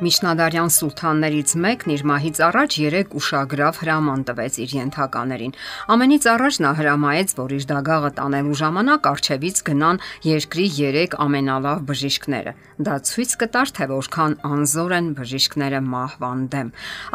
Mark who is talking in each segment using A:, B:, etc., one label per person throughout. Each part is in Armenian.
A: Միջնադարյան սուլթաններից մեկն իր մահից առաջ 3 ուշագրավ հրաման տվեց իր ենթականերին։ Ամենից առաջ նա հրամայեց, որ իր դագաղը տանելու ժամանակ արչևից գնան երկրի 3 ամենալավ բժիշկները։ Դա ցույց կտար, թե որքան անզոր են բժիշկները մահվան դեմ։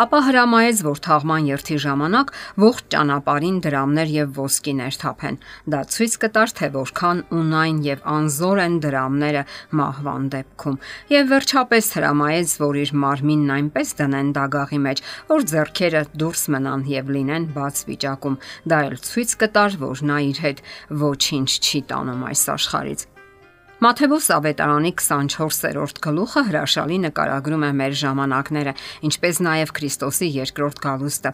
A: Ապա հրամայեց, որ թաղման երթի ժամանակ ողջ ճանապարհին դրամներ եւ ոսկիներ թափեն։ Դա ցույց կտար, թե որքան ունայն եւ անզոր են դրամները մահվան դեպքում։ Եվ վերջապես հրամայեց, որ որ իր մարմինն այնպես դնեն դագաղի մեջ, որ зерքերը դուրս մնան եւ լինեն բաց վիճակում։ Դա էլ ցույց կտար, որ նա իր հետ ոչինչ չի տանում այս աշխարից։ Մաթեոս Ավետարանի 24-րդ գլուխը հրաշալի նկարագրում է մեր ժամանակները, ինչպես նաև Քրիստոսի երկրորդ գալուստը։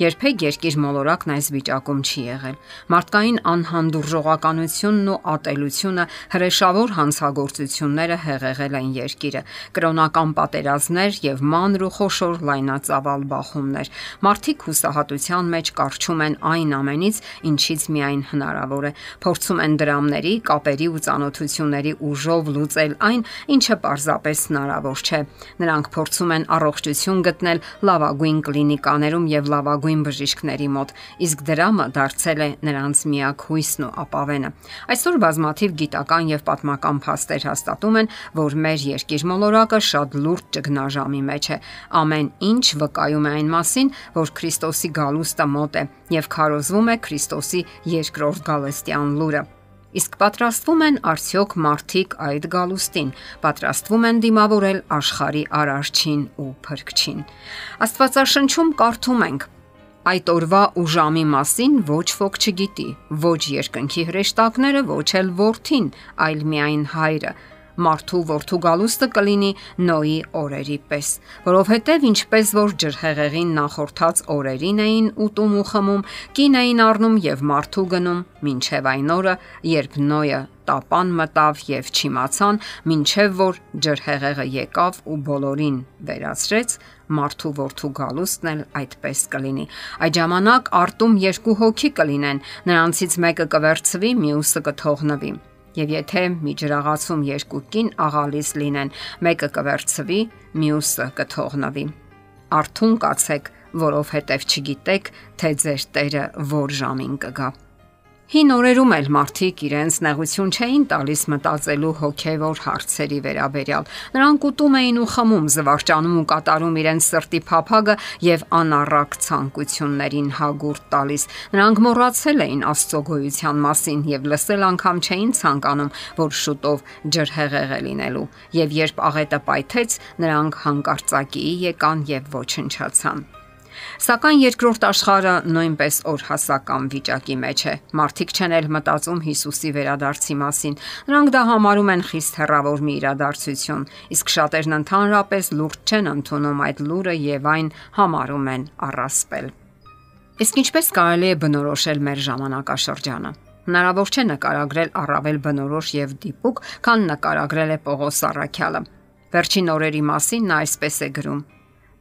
A: Երբեք երկիր մոլորակն այս վիճակում չի եղել։ Մարդկային անհանդուրժողականությունն ու ատելությունը հրեշավոր հանցագործությունները հեղեղել են երկիրը։ Կրոնական պատերազմներ եւ մանր ու խոշոր լայնածավալ բախումներ։ Մարդիկ հուսահատության մեջ կարճում են այն ամենից, ինչից միայն հնարավոր է։ Փորձում են դրամների, կապերի ու ծանոթությունների ուժով լուծել այն, ինչը պարզապես հնարավոր չէ։ Նրանք փորձում են առողջություն գտնել լավագույն կլինիկաներում եւ լավագույն լավագույն բժիշկների մոտ, իսկ դրամը դարձել է նրանց միակ հույսն ու ապավենը։ Այսօր բազմաթիվ գիտական եւ պատմական փաստեր հաստատում են, որ մեր երկիր մոլորակը շատ լուրջ ճգնաժամի մեջ է։ Ամեն ինչ վկայում է այն մասին, որ Քրիստոսի գալուստը մոտ է եւ քարոզվում է Քրիստոսի երկրորդ գալստյան լուրը։ Իսկ պատրաստվում են արդյոք մարդիկ այդ գալուստին, պատրաստվում են դիմավորել աշխարի արարչին ու փրկչին։ Աստվածաշնչում կարդում ենք. Այդ օրվա ու ժամի մասին ոչ ոք չգիտի, ոչ երկնքի հրեշտակները, ոչ էլ որդին, այլ միայն հայրը մարդու որդու գալուստը կլինի Նոյի օրերի պես, որովհետև ինչպես որ ջրհեղեղին նախորդած օրերին էին ուտում ու խմում, կին էին առնում եւ մարդու գնում, ինչև այն օրը, երբ Նոյը տապան մտավ եւ չիմացան, ինչև որ ջրհեղեղը եկավ ու բոլորին վերացրեց, մարդու որդու գալուստն էլ այդպես կլինի։ Այդ ժամանակ արտում երկու հոգի կլինեն, նրանցից մեկը կվերցվի, մյուսը կթողնվի։ Եվ եթե միջրաղացում երկու կին աղալիս լինեն, մեկը կվերցվի, մյուսը կթողնվի։ Արթուն կացեք, որովհետև չգիտեք, թե ձեր Տերը որ ժամին կգա։ Հին օրերում էլ մարդիկ իրենց նեղություն չէին տալիս մտածելու հոգևոր հարցերի վերաբերյալ։ Նրանք ուտում էին ու խմում, զվարճանում ու կատարում իրենց սրտի փափագը եւ անառակ ցանկություններին հագուրտ տալիս։ Նրանք մոռացել էին Աստծո գոյության մասին եւ լսել անգամ չէին ցանկանում, որ շուտով ջրհեղեղ է լինելու։ Եվ երբ աղետը պայթեց, նրանք հանկարծակի եկան եւ ոչնչացան։ Սակայն երկրորդ աշխարհը նույնպես օրհասական վիճակի մեջ է։ Մարդիկ չեն էլ մտածում Հիսուսի վերադարձի մասին։ Նրանք դա համարում են խիստ հեռավոր մի իրադարձություն, իսկ շատերն ընդհանրապես լուրջ չեն ընդունում այդ լուրը եւ այն համարում են առասպել։ Իսկ ինչպես կարելի է բնորոշել մեր ժամանակաշրջանը։ Հնարավոր չէ նկարագրել առավել բնորոշ եւ դիպուկ, քան նկարագրել է Պողոս Արաքյալը։ Վերջին օրերի մասին նա այսպես է գրում.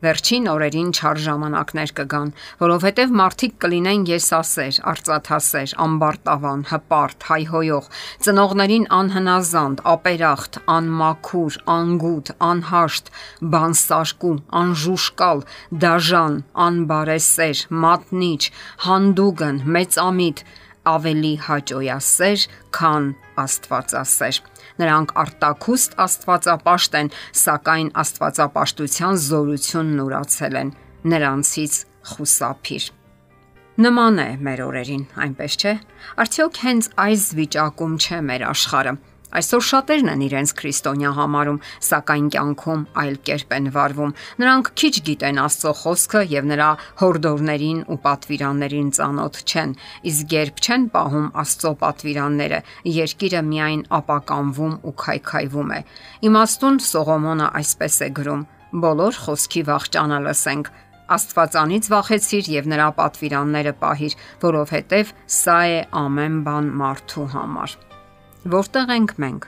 A: Վերջին օրերին չար ժամանակներ կգան, որովհետև մարդիկ կլինեն եսասեր, արծաթասեր, ամբարտավան, հպարտ, հայհոյող, ծնողներին անհնազանդ, ապերախտ, անմաքուր, անգութ, անհաշտ, բանսարկու, անժուշկալ, դաժան, անբարեսեր, մատնիչ, հանդուգն, մեծամիտ, ավելի հաճոյասեր, քան Աստվածասեր։ Նրանք արտակուստ Աստվածապաշտ են, սակայն Աստվածապաշտության զորությունն ուրացել են նրանցից խուսափիր։ Նման է մեր օրերին, այնպես չէ։ Արդյոք հենց այս վիճակում չէ մեր աշխարհը։ Այսօր շատերն են իրենց քրիստոնյա համարում, սակայն կյանքում այլ կերպ են վարվում։ Նրանք քիչ գիտեն Աստծո խոսքը եւ նրա հորդորներին ու պատվիրաններին ծանոթ չեն, իսկ երբ չեն պահում Աստծո պատվիրանները, երկիրը միայն ապականվում ու քայքայվում է։ Իմաստուն Սողոմոնը այսպես է գրում. Բոլոր խոսքի վախճանը լսենք, Աստվածանից վախեցիր եւ նրա պատվիրանները պահիր, որովհետեւ սա է ամեն բան մարդու համար։ Որտեղ ենք մենք։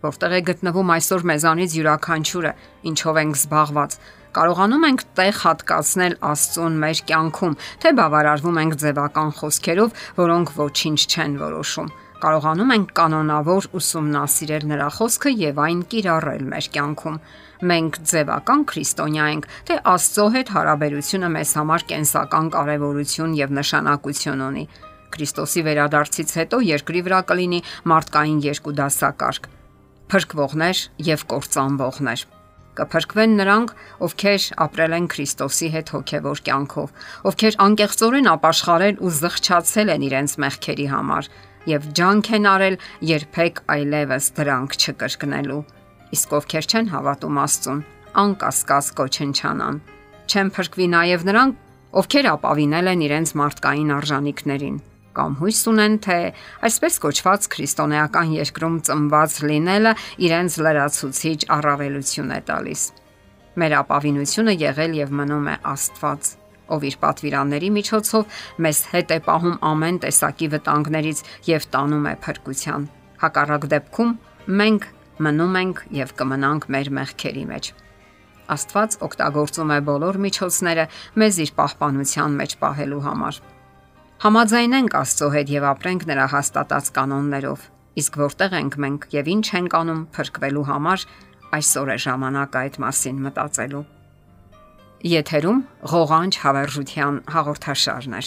A: Որտեղ է գտնվում այսօր մեզանից յուրաքանչյուրը, ինչով ենք զբաղված։ Կարողանում ենք տեղ հատկացնել Աստծուն մեր կյանքում, թե բավարարվում ենք ձևական խոսքերով, որոնք ոչինչ չեն որոշում։ Կարողանում ենք կանոնավոր ուսումնասիրել նրա խոսքը եւ այն կիրառել մեր կյանքում։ Մենք ձևական քրիստոնյա ենք, թե Աստծո հետ հարաբերությունը մեզ համար կենսական կարևորություն եւ նշանակություն ունի։ Քրիստոսի վերադարձից հետո երկրի վրա կլինի մարդկային երկու դասակարգ՝ փրկվողներ եւ կործանվողներ կփրկվեն նրանք, ովքեր ապրել են Քրիստոսի հետ հոգևոր կյանքով, ովքեր անկեղծորեն ապաշխարել ու զղջացել են իրենց մեղքերի համար եւ ջանք են արել երբեք այլևս դրանք չկրկնելու։ Իսկ ովքեր չեն հավատում Աստծուն, անկասկած կոչնչանան։ Չեն փրկվի նաեւ նրանք, ովքեր ապավինել են իրենց մարդկային արժանինքներին կամ հույս ունեն, թե այսպես կոչված քրիստոնեական երկրում ծնված լինելը իրենց լրացուցիչ առավելություն է տալիս։ Մեր ապավինությունը եղել եւ մնում է Աստված, ով իր պատվիրանների միջոցով մեզ հետ է պահում ամեն տեսակի վտանգներից եւ տանում է փրկության։ Հակառակ դեպքում մենք մնում ենք եւ կմնանք մեր մեղքերի մեջ։ Աստված օգտագործում է բոլոր միջոցները մեզ իր պահպանության մեջ պահելու համար։ Համաձայնենք Աստծո հետ եւ ապրենք նրա հաստատած կանոններով։ Իսկ որտեղ ենք մենք եւ ինչ ենք անում փրկվելու համար, այսօր է ժամանակը այդ մասին մտածելու։ Եթերում ղողանջ հավերժության հաղորդաշարն է։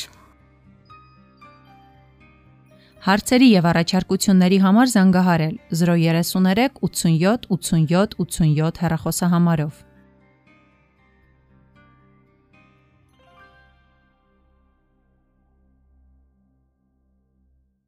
B: Հարցերի եւ առաջարկությունների համար զանգահարել 033 87 87 87 հեռախոսահամարով։